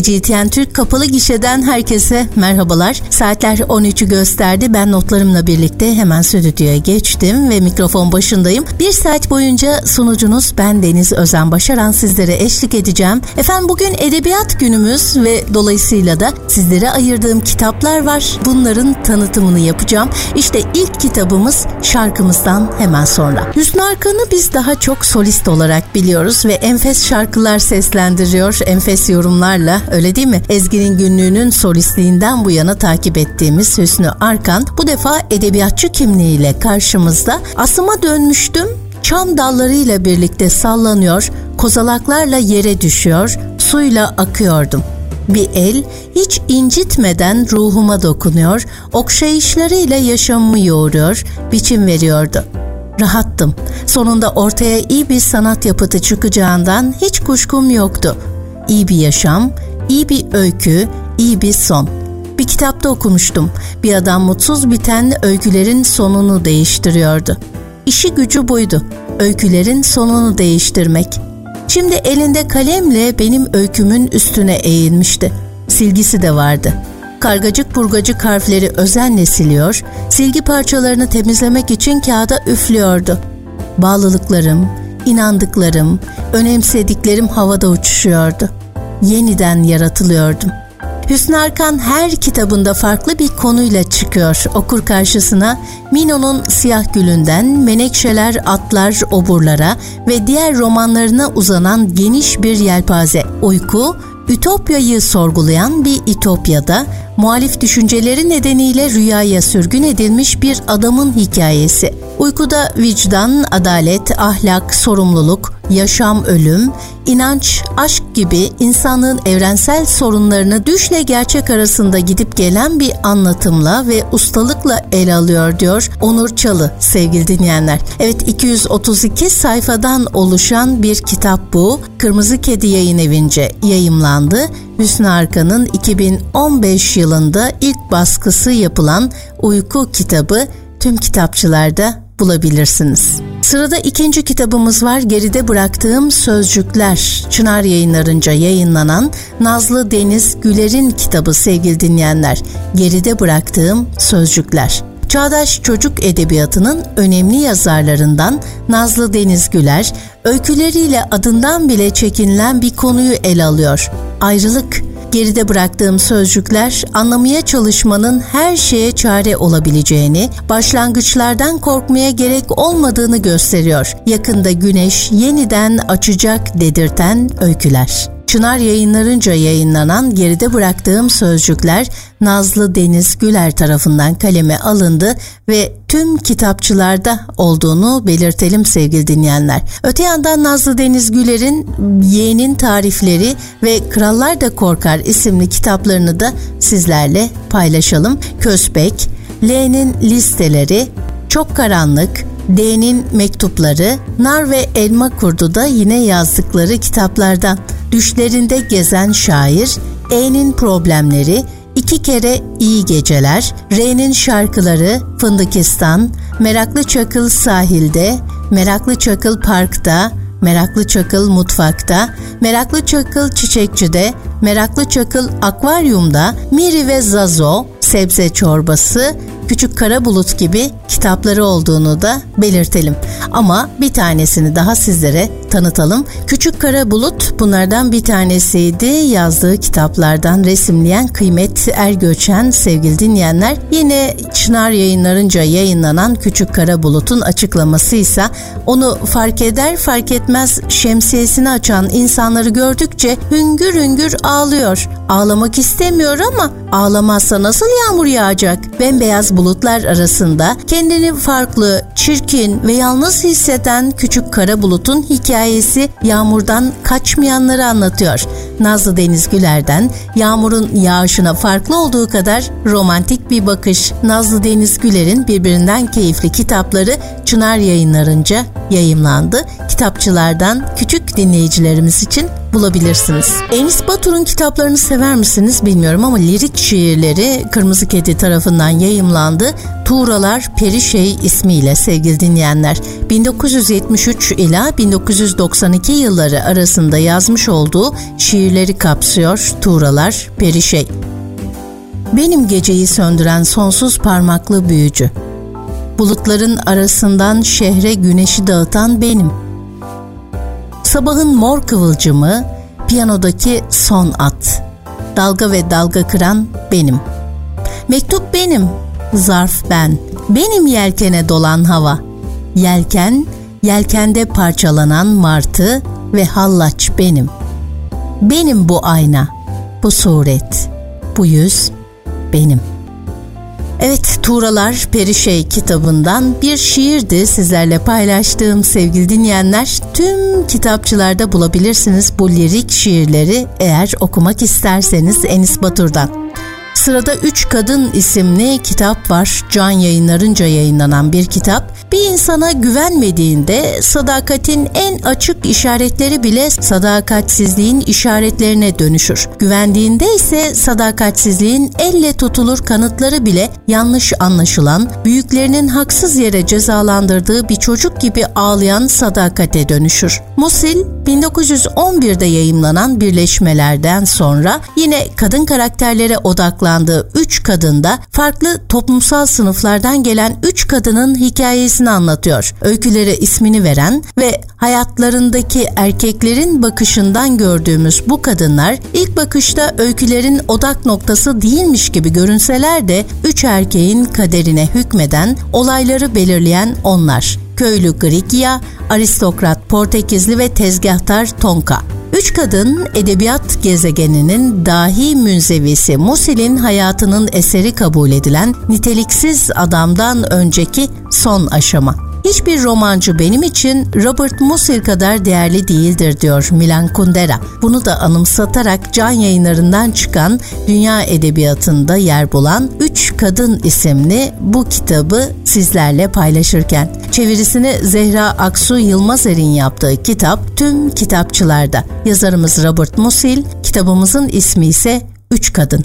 CGTN Türk kapalı gişeden herkese merhabalar. Saatler 13'ü gösterdi. Ben notlarımla birlikte hemen stüdyoya geçtim ve mikrofon başındayım. Bir saat boyunca sunucunuz ben Deniz Özen Başaran sizlere eşlik edeceğim. Efendim bugün edebiyat günümüz ve dolayısıyla da sizlere ayırdığım kitaplar var. Bunların tanıtımını yapacağım. İşte ilk kitabımız şarkımızdan hemen sonra. Hüsnü Arkan'ı biz daha çok solist olarak biliyoruz ve enfes şarkılar seslendiriyor, enfes yorumlarla öyle değil mi? Ezgi'nin günlüğünün solistliğinden bu yana takip ettiğimiz Hüsnü Arkan bu defa edebiyatçı kimliğiyle karşımızda. Asıma dönmüştüm, çam dallarıyla birlikte sallanıyor, kozalaklarla yere düşüyor, suyla akıyordum. Bir el hiç incitmeden ruhuma dokunuyor, okşayışlarıyla yaşamımı yoğuruyor, biçim veriyordu. Rahattım. Sonunda ortaya iyi bir sanat yapıtı çıkacağından hiç kuşkum yoktu. İyi bir yaşam, iyi bir öykü, iyi bir son. Bir kitapta okumuştum. Bir adam mutsuz biten öykülerin sonunu değiştiriyordu. İşi gücü buydu. Öykülerin sonunu değiştirmek. Şimdi elinde kalemle benim öykümün üstüne eğilmişti. Silgisi de vardı. Kargacık burgacık harfleri özenle siliyor, silgi parçalarını temizlemek için kağıda üflüyordu. Bağlılıklarım, inandıklarım, önemsediklerim havada uçuşuyordu. Yeniden yaratılıyordum. Hüsnü Arkan her kitabında farklı bir konuyla çıkıyor okur karşısına. Mino'nun Siyah Gülünden, Menekşeler Atlar Oburlara ve diğer romanlarına uzanan geniş bir yelpaze. Uyku, Ütopyayı sorgulayan bir İtopya'da muhalif düşünceleri nedeniyle rüyaya sürgün edilmiş bir adamın hikayesi. Uykuda vicdan, adalet, ahlak, sorumluluk, yaşam, ölüm, inanç, aşk gibi insanlığın evrensel sorunlarını düşle gerçek arasında gidip gelen bir anlatımla ve ustalıkla ele alıyor diyor Onur Çalı sevgili dinleyenler. Evet 232 sayfadan oluşan bir kitap bu. Kırmızı Kedi Yayın Evi'nce yayımlandı. Hüsnü Arkan'ın 2015 yılında ilk baskısı yapılan Uyku kitabı tüm kitapçılarda bulabilirsiniz. Sırada ikinci kitabımız var. Geride bıraktığım sözcükler. Çınar yayınlarınca yayınlanan Nazlı Deniz Güler'in kitabı sevgili dinleyenler. Geride bıraktığım sözcükler. Çağdaş çocuk edebiyatının önemli yazarlarından Nazlı Deniz Güler, öyküleriyle adından bile çekinilen bir konuyu ele alıyor. Ayrılık. Geride bıraktığım sözcükler anlamaya çalışmanın her şeye çare olabileceğini, başlangıçlardan korkmaya gerek olmadığını gösteriyor. Yakında güneş yeniden açacak dedirten öyküler. Çınar yayınlarınca yayınlanan Geride Bıraktığım Sözcükler Nazlı Deniz Güler tarafından kaleme alındı ve tüm kitapçılarda olduğunu belirtelim sevgili dinleyenler. Öte yandan Nazlı Deniz Güler'in Yeğenin Tarifleri ve Krallar da Korkar isimli kitaplarını da sizlerle paylaşalım. Kösbek, L'nin listeleri, Çok Karanlık, D'nin mektupları, Nar ve Elma Kurdu da yine yazdıkları kitaplardan. Düşlerinde gezen şair, E'nin problemleri, iki kere iyi geceler, R'nin şarkıları, Fındıkistan, Meraklı Çakıl sahilde, Meraklı Çakıl parkta, Meraklı Çakıl mutfakta, Meraklı Çakıl çiçekçide, Meraklı Çakıl akvaryumda, Miri ve Zazo, sebze çorbası, Küçük Kara Bulut gibi kitapları olduğunu da belirtelim. Ama bir tanesini daha sizlere tanıtalım. Küçük Kara Bulut bunlardan bir tanesiydi. Yazdığı kitaplardan resimleyen Kıymet Ergöçen sevgili dinleyenler. Yine Çınar yayınlarınca yayınlanan Küçük Kara Bulut'un açıklaması ise onu fark eder fark etmez şemsiyesini açan insanları gördükçe hüngür hüngür ağlıyor. Ağlamak istemiyor ama ağlamazsa nasıl yağmur yağacak? Bembeyaz bulutlar arasında kendini farklı, çirkin ve yalnız hisseden küçük kara bulutun hikayesi yağmurdan kaçmayanları anlatıyor. Nazlı Deniz Güler'den yağmurun yağışına farklı olduğu kadar romantik bir bakış. Nazlı Deniz Güler'in birbirinden keyifli kitapları Çınar yayınlarınca yayımlandı. Kitapçılardan küçük dinleyicilerimiz için bulabilirsiniz. Enis Batur'un kitaplarını sever misiniz bilmiyorum ama lirik şiirleri Kırmızı Kedi tarafından yayımlandı. Tuğralar Perişey ismiyle sevgili dinleyenler. 1973 ila 1992 yılları arasında yazmış olduğu şiirleri kapsıyor Tuğralar Perişey. Benim geceyi söndüren sonsuz parmaklı büyücü. Bulutların arasından şehre güneşi dağıtan benim. Sabahın mor kıvılcımı, piyanodaki son at. Dalga ve dalga kıran benim. Mektup benim, zarf ben. Benim yelkene dolan hava. Yelken, yelkende parçalanan martı ve hallaç benim. Benim bu ayna, bu suret, bu yüz benim. Evet, Tuğralar Perişey kitabından bir şiirdi sizlerle paylaştığım sevgili dinleyenler. Tüm kitapçılarda bulabilirsiniz bu lirik şiirleri eğer okumak isterseniz Enis Batur'dan. Sırada Üç Kadın isimli kitap var. Can yayınlarınca yayınlanan bir kitap. Bir insana güvenmediğinde sadakatin en açık işaretleri bile sadakatsizliğin işaretlerine dönüşür. Güvendiğinde ise sadakatsizliğin elle tutulur kanıtları bile yanlış anlaşılan, büyüklerinin haksız yere cezalandırdığı bir çocuk gibi ağlayan sadakate dönüşür. Musil 1911'de yayımlanan birleşmelerden sonra yine kadın karakterlere odaklanmıştır odaklandığı üç kadında farklı toplumsal sınıflardan gelen üç kadının hikayesini anlatıyor. Öykülere ismini veren ve hayatlarındaki erkeklerin bakışından gördüğümüz bu kadınlar ilk bakışta öykülerin odak noktası değilmiş gibi görünseler de üç erkeğin kaderine hükmeden, olayları belirleyen onlar. Köylü Grigya, aristokrat Portekizli ve tezgahtar Tonka. Üç kadın edebiyat gezegeninin dahi münzevisi Musil'in hayatının eseri kabul edilen niteliksiz adamdan önceki son aşama. Hiçbir romancı benim için Robert Musil kadar değerli değildir diyor Milan Kundera. Bunu da anımsatarak can yayınlarından çıkan dünya edebiyatında yer bulan Üç Kadın isimli bu kitabı sizlerle paylaşırken. Çevirisini Zehra Aksu Yılmazer'in yaptığı kitap tüm kitapçılarda. Yazarımız Robert Musil, kitabımızın ismi ise Üç Kadın.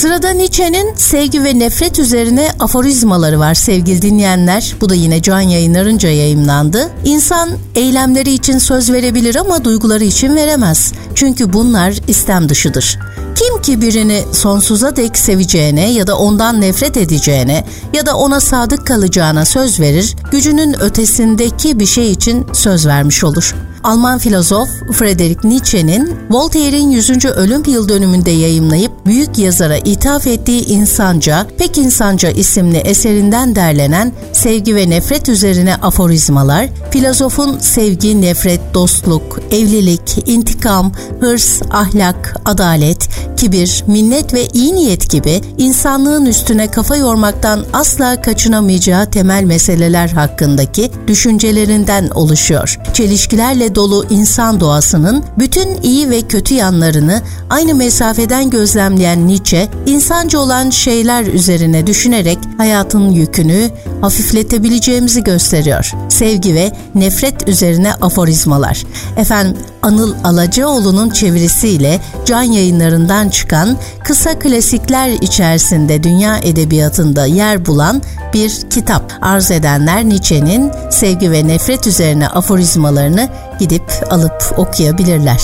Sırada Nietzsche'nin sevgi ve nefret üzerine aforizmaları var sevgili dinleyenler. Bu da yine Can Yayınlarınca yayımlandı. İnsan eylemleri için söz verebilir ama duyguları için veremez. Çünkü bunlar istem dışıdır. Kim ki birini sonsuza dek seveceğine ya da ondan nefret edeceğine ya da ona sadık kalacağına söz verir, gücünün ötesindeki bir şey için söz vermiş olur. Alman filozof Friedrich Nietzsche'nin Voltaire'in 100. ölüm yıl dönümünde yayımlayıp büyük yazara ithaf ettiği İnsanca, Pek İnsanca isimli eserinden derlenen sevgi ve nefret üzerine aforizmalar, filozofun sevgi, nefret, dostluk, evlilik, intikam, hırs, ahlak, adalet, kibir, minnet ve iyi niyet gibi insanlığın üstüne kafa yormaktan asla kaçınamayacağı temel meseleler hakkındaki düşüncelerinden oluşuyor. Çelişkilerle dolu insan doğasının bütün iyi ve kötü yanlarını aynı mesafeden gözlemleyen Nietzsche, insancı olan şeyler üzerine düşünerek hayatın yükünü hafifletebileceğimizi gösteriyor. Sevgi ve nefret üzerine aforizmalar. Efendim Anıl Alacaoğlu'nun çevirisiyle can yayınlarından çıkan kısa klasikler içerisinde dünya edebiyatında yer bulan bir kitap. Arz edenler Nietzsche'nin sevgi ve nefret üzerine aforizmalarını gidip alıp okuyabilirler.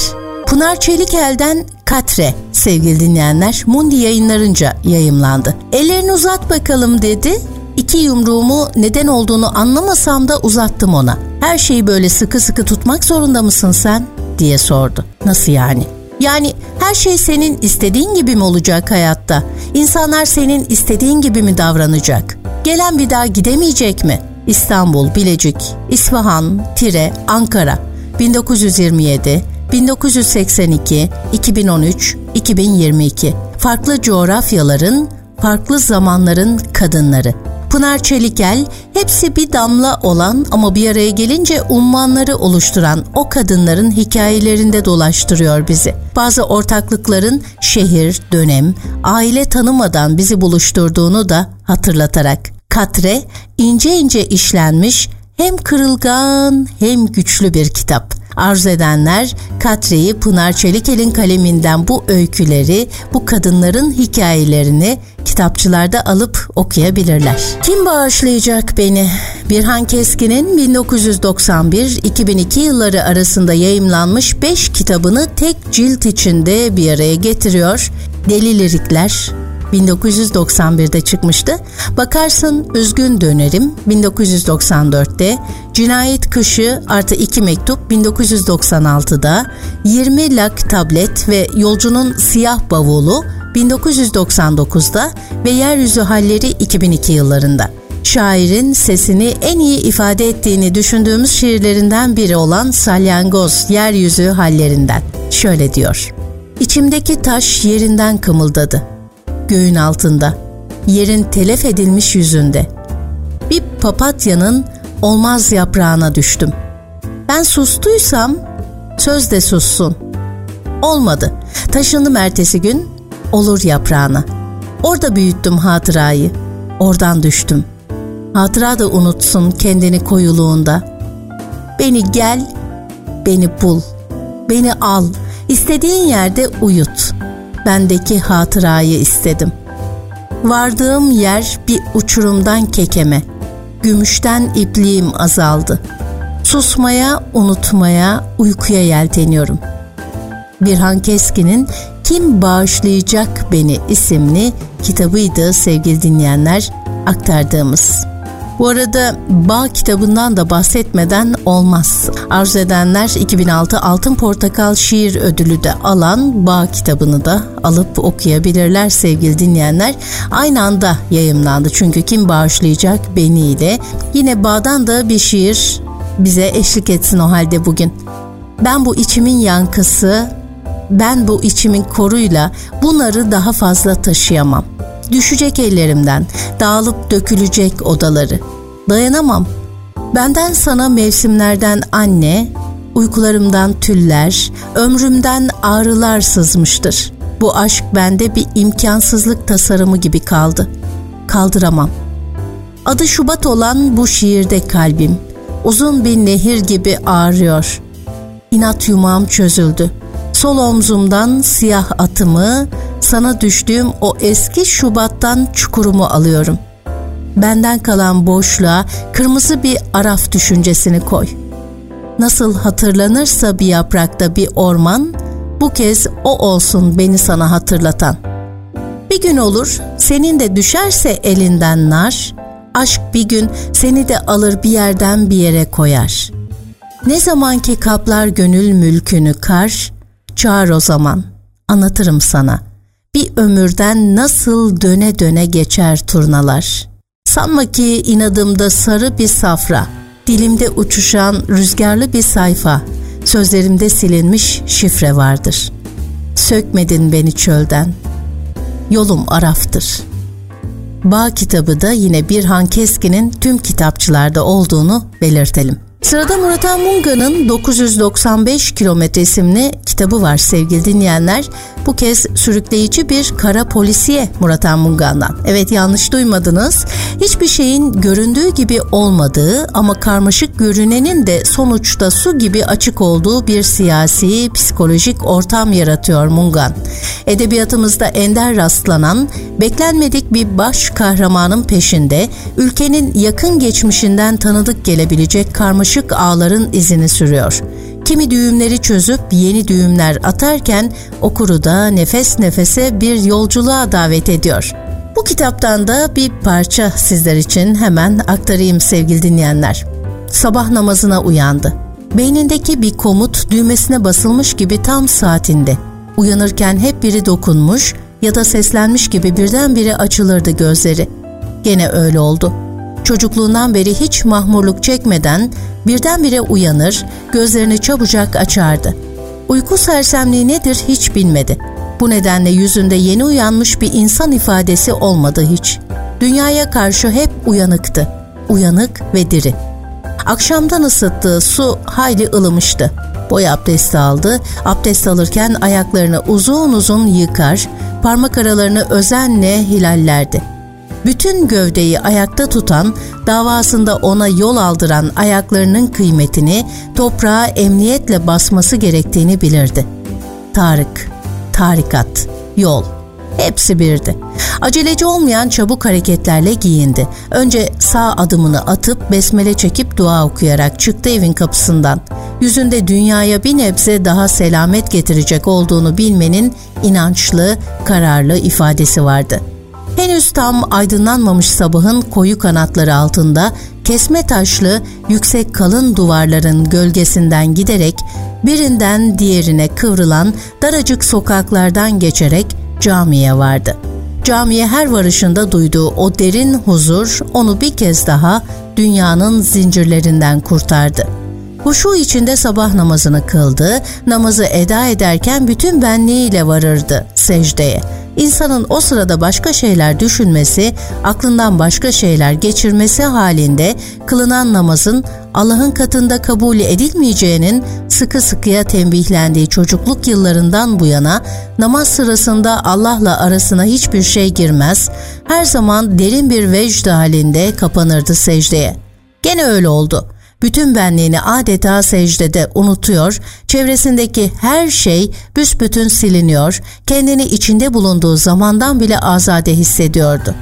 Pınar Çelikel'den Katre sevgili dinleyenler Mundi yayınlarınca yayımlandı. Ellerini uzat bakalım dedi. İki yumruğumu neden olduğunu anlamasam da uzattım ona. Her şeyi böyle sıkı sıkı tutmak zorunda mısın sen? diye sordu. Nasıl yani? Yani her şey senin istediğin gibi mi olacak hayatta? İnsanlar senin istediğin gibi mi davranacak? Gelen bir daha gidemeyecek mi? İstanbul, Bilecik, İsfahan, Tire, Ankara 1927, 1982, 2013, 2022 farklı coğrafyaların, farklı zamanların kadınları. Pınar Çelikel hepsi bir damla olan ama bir araya gelince ummanları oluşturan o kadınların hikayelerinde dolaştırıyor bizi. Bazı ortaklıkların şehir, dönem, aile tanımadan bizi buluşturduğunu da hatırlatarak. Katre ince ince işlenmiş Hem kırılgan hem güçlü bir kitap. Arzu edenler Katre'yi Pınar Çelikel'in kaleminden bu öyküleri, bu kadınların hikayelerini kitapçılarda alıp okuyabilirler. Kim bağışlayacak beni? Birhan Keskin'in 1991-2002 yılları arasında yayımlanmış 5 kitabını tek cilt içinde bir araya getiriyor. Deli Lirikler, 1991'de çıkmıştı. Bakarsın Üzgün Dönerim 1994'te, Cinayet Kışı artı 2 mektup 1996'da, 20 lak tablet ve Yolcunun Siyah Bavulu 1999'da ve Yeryüzü Halleri 2002 yıllarında. Şairin sesini en iyi ifade ettiğini düşündüğümüz şiirlerinden biri olan Salyangoz Yeryüzü Hallerinden. Şöyle diyor. İçimdeki taş yerinden kımıldadı göğün altında, yerin telef edilmiş yüzünde. Bir papatyanın olmaz yaprağına düştüm. Ben sustuysam söz de sussun. Olmadı. Taşındım ertesi gün, olur yaprağına. Orada büyüttüm hatırayı. Oradan düştüm. Hatıra da unutsun kendini koyuluğunda. Beni gel, beni bul, beni al, istediğin yerde uyut.'' Bendeki hatırayı istedim. Vardığım yer bir uçurumdan kekeme, gümüşten ipliğim azaldı. Susmaya, unutmaya, uykuya yelteniyorum. Birhan Keskin'in Kim Bağışlayacak Beni isimli kitabıydı sevgili dinleyenler aktardığımız. Bu arada Bağ kitabından da bahsetmeden olmaz. Arzu edenler 2006 Altın Portakal Şiir Ödülü de alan Bağ kitabını da alıp okuyabilirler sevgili dinleyenler. Aynı anda yayımlandı çünkü kim bağışlayacak beni ile. Yine Bağ'dan da bir şiir bize eşlik etsin o halde bugün. Ben bu içimin yankısı, ben bu içimin koruyla bunları daha fazla taşıyamam. Düşecek ellerimden, dağılıp dökülecek odaları. Dayanamam. Benden sana mevsimlerden anne, uykularımdan tüller, ömrümden ağrılar sızmıştır. Bu aşk bende bir imkansızlık tasarımı gibi kaldı. Kaldıramam. Adı Şubat olan bu şiirde kalbim, uzun bir nehir gibi ağrıyor. İnat yumağım çözüldü. Sol omzumdan siyah atımı, sana düştüğüm o eski Şubat'tan çukurumu alıyorum. Benden kalan boşluğa kırmızı bir araf düşüncesini koy. Nasıl hatırlanırsa bir yaprakta bir orman, bu kez o olsun beni sana hatırlatan. Bir gün olur, senin de düşerse elinden nar, aşk bir gün seni de alır bir yerden bir yere koyar. Ne zamanki kaplar gönül mülkünü kar, çağır o zaman, anlatırım sana.'' bir ömürden nasıl döne döne geçer turnalar. Sanma ki inadımda sarı bir safra, dilimde uçuşan rüzgarlı bir sayfa, sözlerimde silinmiş şifre vardır. Sökmedin beni çölden, yolum araftır. Bağ kitabı da yine Birhan Keskin'in tüm kitapçılarda olduğunu belirtelim. Sırada Murat Munga'nın 995 kilometre isimli kitabı var sevgili dinleyenler. Bu kez sürükleyici bir kara polisiye Murat Munga'ndan. Evet yanlış duymadınız. Hiçbir şeyin göründüğü gibi olmadığı ama karmaşık görünenin de sonuçta su gibi açık olduğu bir siyasi, psikolojik ortam yaratıyor Mungan. Edebiyatımızda ender rastlanan, beklenmedik bir baş kahramanın peşinde ülkenin yakın geçmişinden tanıdık gelebilecek karmaşık karmaşık ağların izini sürüyor. Kimi düğümleri çözüp yeni düğümler atarken okuru da nefes nefese bir yolculuğa davet ediyor. Bu kitaptan da bir parça sizler için hemen aktarayım sevgili dinleyenler. Sabah namazına uyandı. Beynindeki bir komut düğmesine basılmış gibi tam saatinde. Uyanırken hep biri dokunmuş ya da seslenmiş gibi birdenbire açılırdı gözleri. Gene öyle oldu. Çocukluğundan beri hiç mahmurluk çekmeden birdenbire uyanır, gözlerini çabucak açardı. Uyku sersemliği nedir hiç bilmedi. Bu nedenle yüzünde yeni uyanmış bir insan ifadesi olmadı hiç. Dünyaya karşı hep uyanıktı. Uyanık ve diri. Akşamdan ısıttığı su hayli ılımıştı. Boy abdesti aldı. Abdest alırken ayaklarını uzun uzun yıkar, parmak aralarını özenle hilallerdi. Bütün gövdeyi ayakta tutan, davasında ona yol aldıran ayaklarının kıymetini toprağa emniyetle basması gerektiğini bilirdi. Tarık, tarikat, yol, hepsi birdi. Aceleci olmayan çabuk hareketlerle giyindi. Önce sağ adımını atıp besmele çekip dua okuyarak çıktı evin kapısından. Yüzünde dünyaya bir nebze daha selamet getirecek olduğunu bilmenin inançlı, kararlı ifadesi vardı.'' Henüz tam aydınlanmamış sabahın koyu kanatları altında kesme taşlı yüksek kalın duvarların gölgesinden giderek birinden diğerine kıvrılan daracık sokaklardan geçerek camiye vardı. Camiye her varışında duyduğu o derin huzur onu bir kez daha dünyanın zincirlerinden kurtardı. Huşu içinde sabah namazını kıldı, namazı eda ederken bütün benliğiyle varırdı secdeye İnsanın o sırada başka şeyler düşünmesi, aklından başka şeyler geçirmesi halinde kılınan namazın Allah'ın katında kabul edilmeyeceğinin sıkı sıkıya tembihlendiği çocukluk yıllarından bu yana namaz sırasında Allah'la arasına hiçbir şey girmez, her zaman derin bir vecd halinde kapanırdı secdeye. Gene öyle oldu bütün benliğini adeta secdede unutuyor, çevresindeki her şey büsbütün siliniyor, kendini içinde bulunduğu zamandan bile azade hissediyordu.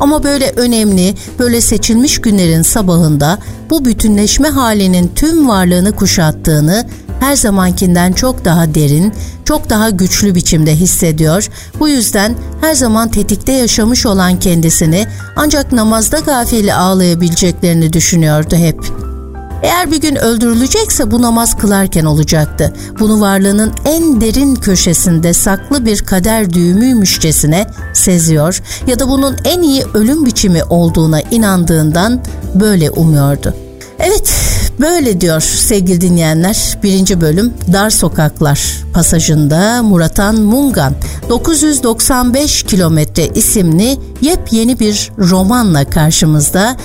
Ama böyle önemli, böyle seçilmiş günlerin sabahında bu bütünleşme halinin tüm varlığını kuşattığını her zamankinden çok daha derin, çok daha güçlü biçimde hissediyor. Bu yüzden her zaman tetikte yaşamış olan kendisini ancak namazda gafili ağlayabileceklerini düşünüyordu hep.'' Eğer bir gün öldürülecekse bu namaz kılarken olacaktı. Bunu varlığının en derin köşesinde saklı bir kader düğümüymüşçesine seziyor ya da bunun en iyi ölüm biçimi olduğuna inandığından böyle umuyordu. Evet, böyle diyor sevgili dinleyenler. Birinci bölüm Dar Sokaklar pasajında Muratan Mungan 995 kilometre isimli yepyeni bir romanla karşımızda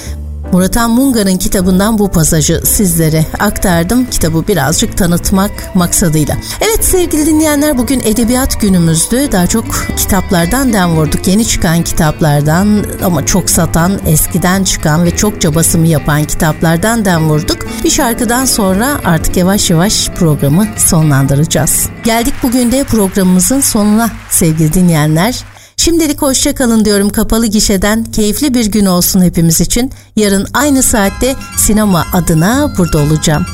Muratan Munga'nın kitabından bu pasajı sizlere aktardım. Kitabı birazcık tanıtmak maksadıyla. Evet sevgili dinleyenler bugün edebiyat günümüzdü. Daha çok kitaplardan dem vurduk. Yeni çıkan kitaplardan ama çok satan, eskiden çıkan ve çokça basımı yapan kitaplardan dem vurduk. Bir şarkıdan sonra artık yavaş yavaş programı sonlandıracağız. Geldik bugün de programımızın sonuna sevgili dinleyenler. Şimdilik hoşça kalın diyorum kapalı gişeden. Keyifli bir gün olsun hepimiz için. Yarın aynı saatte sinema adına burada olacağım.